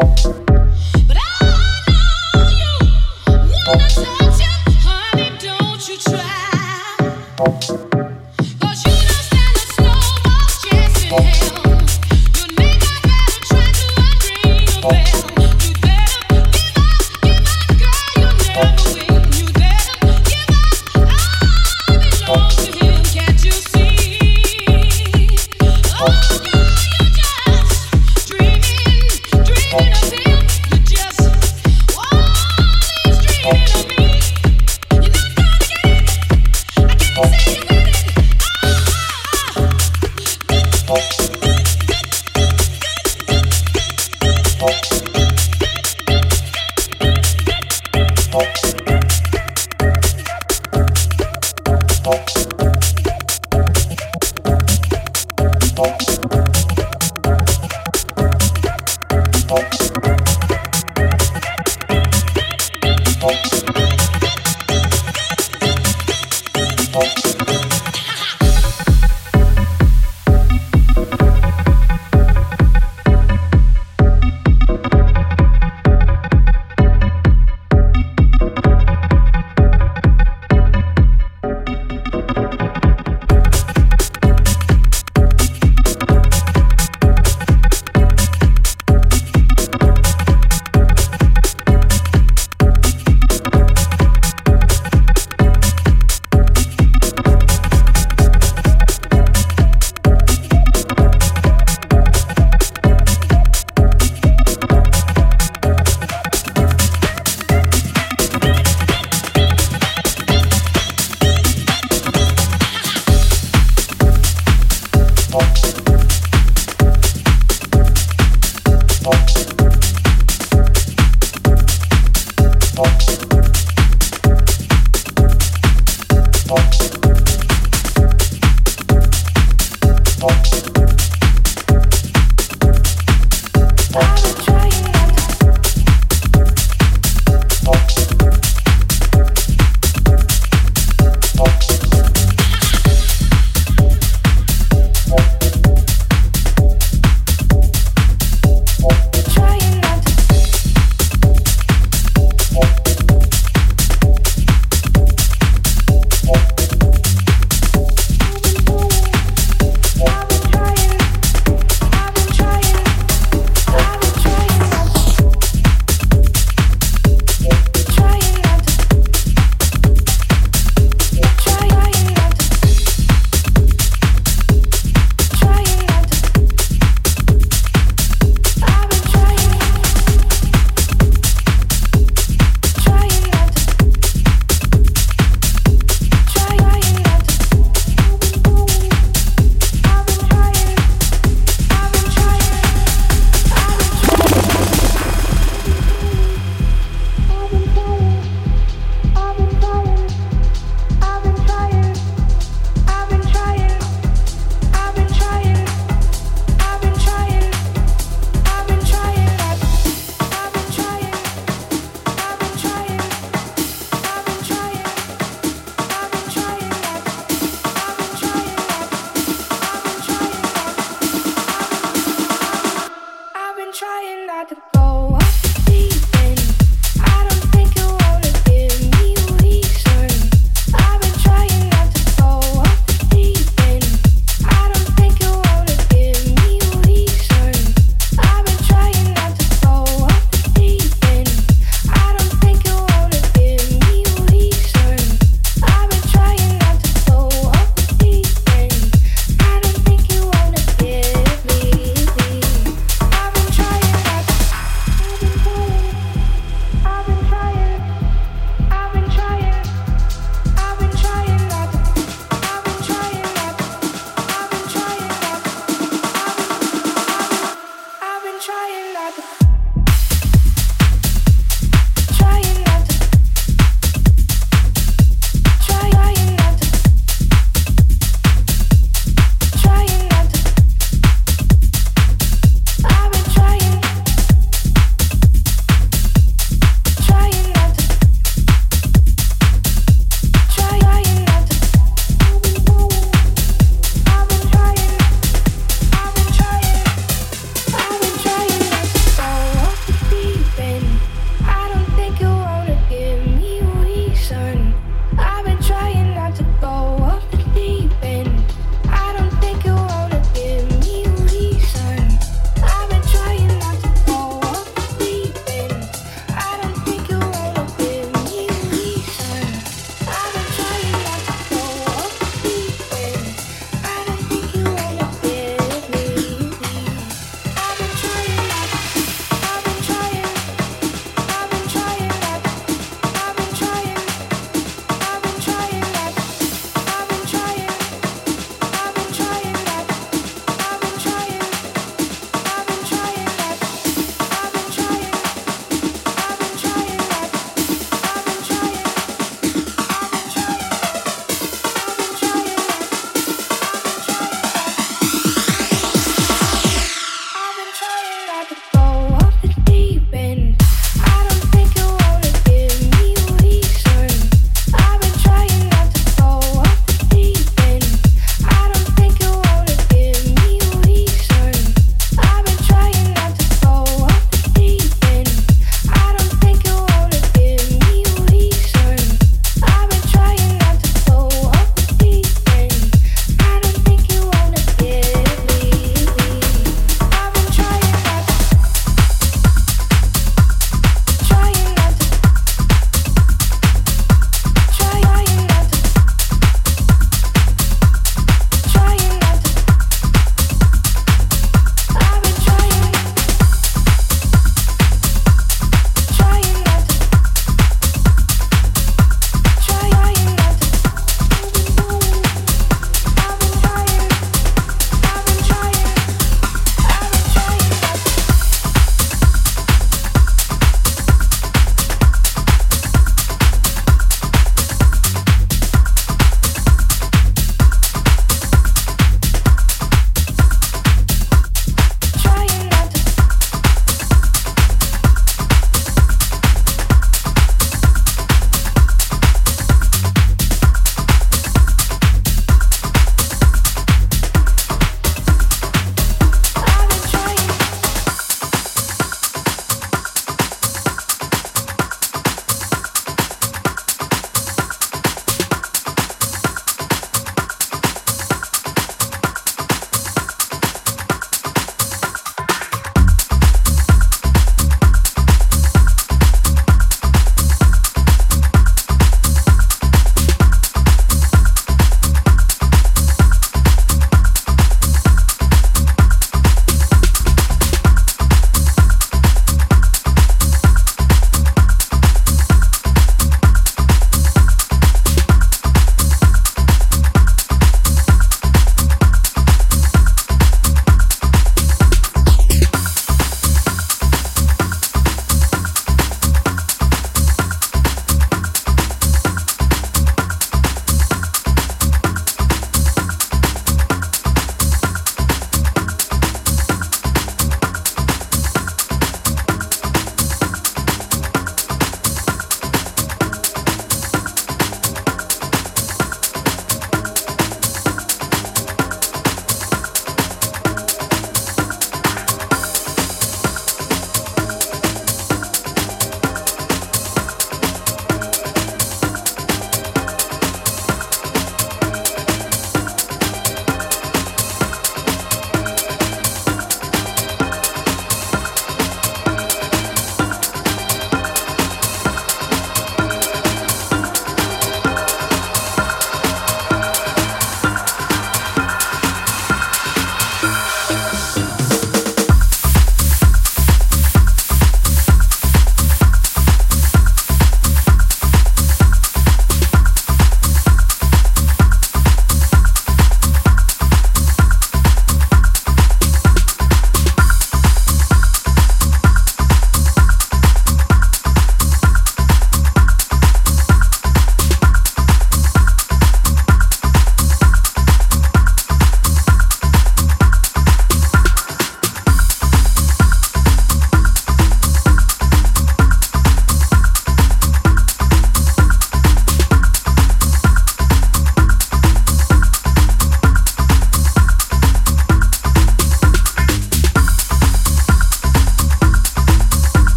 Thank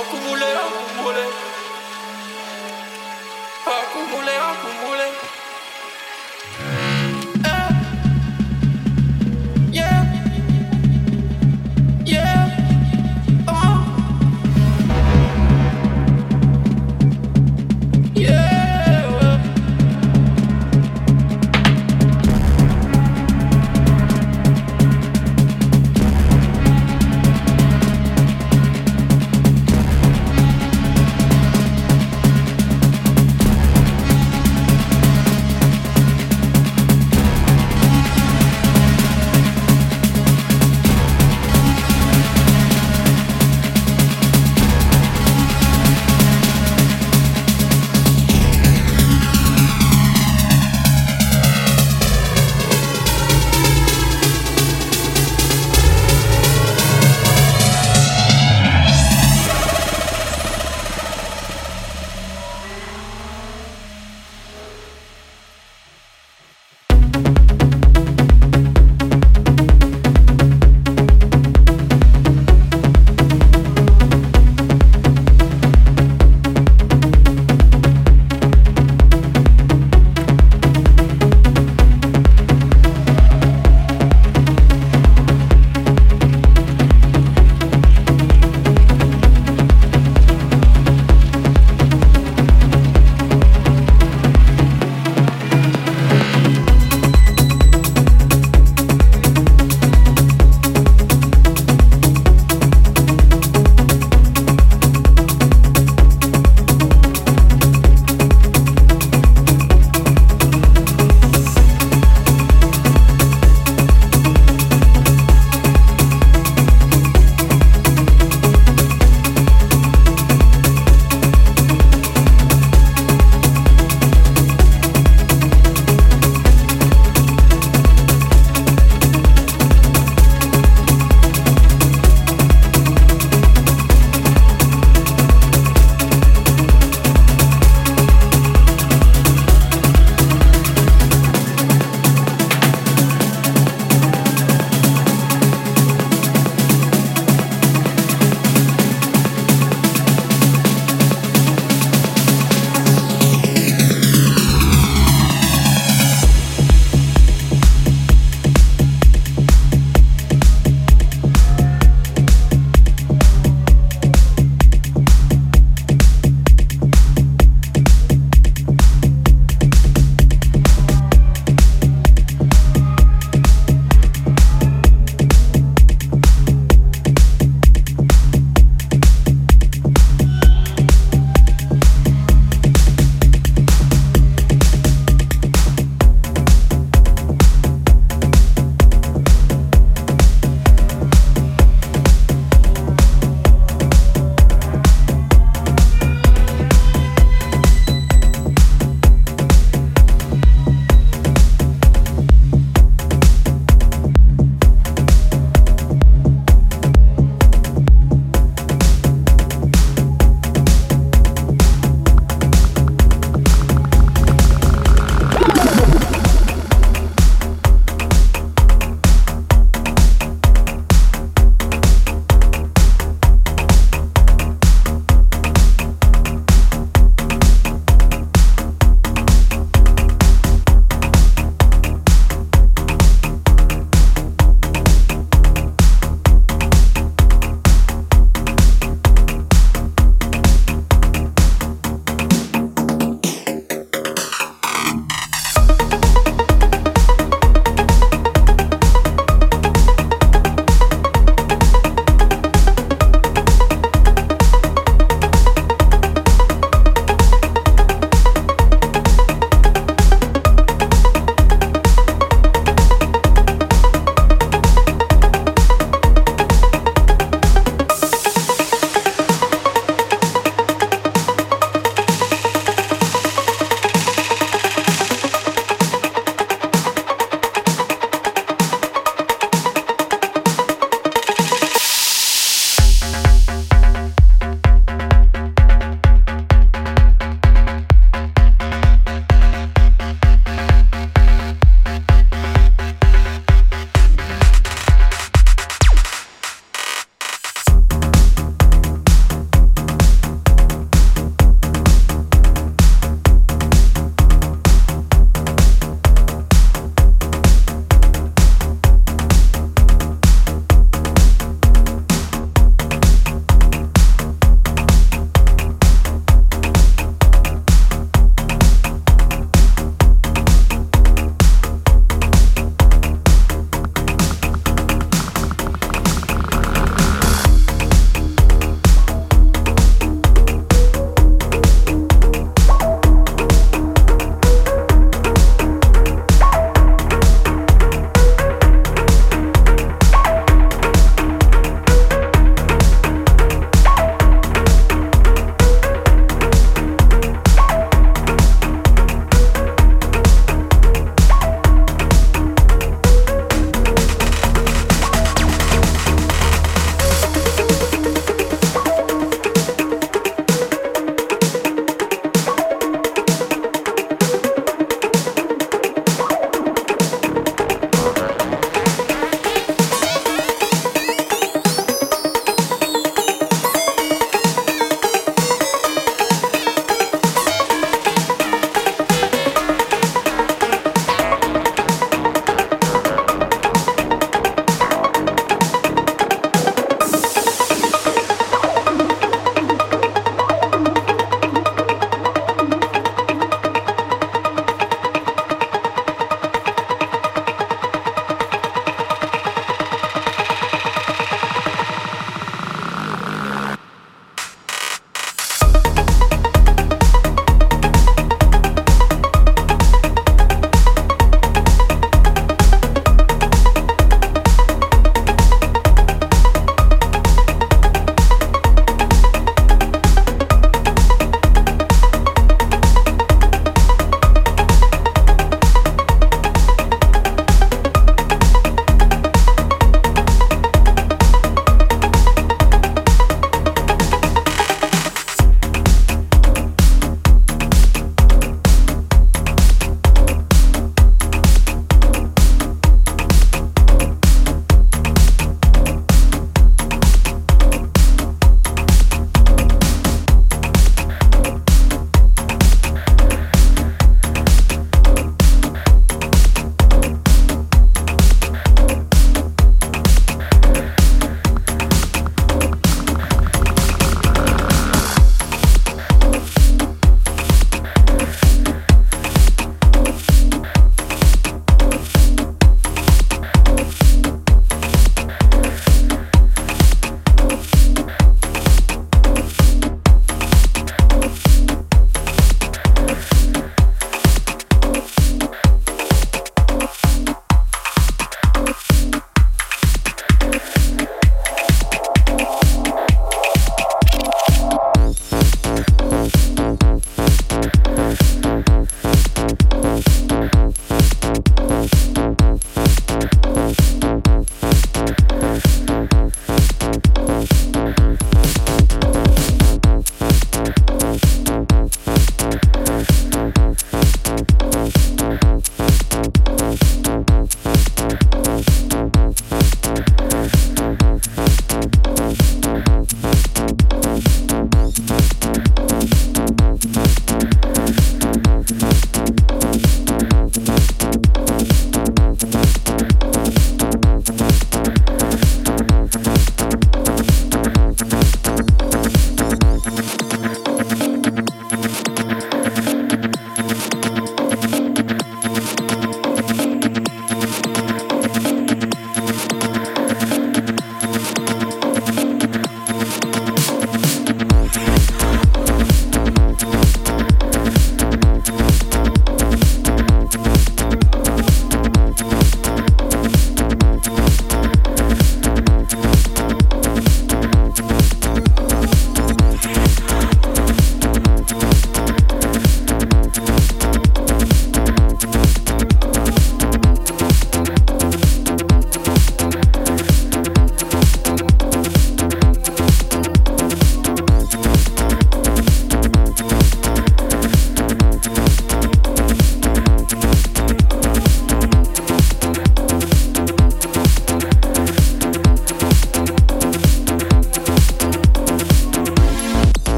acumule, acumule. Acumule, acumule.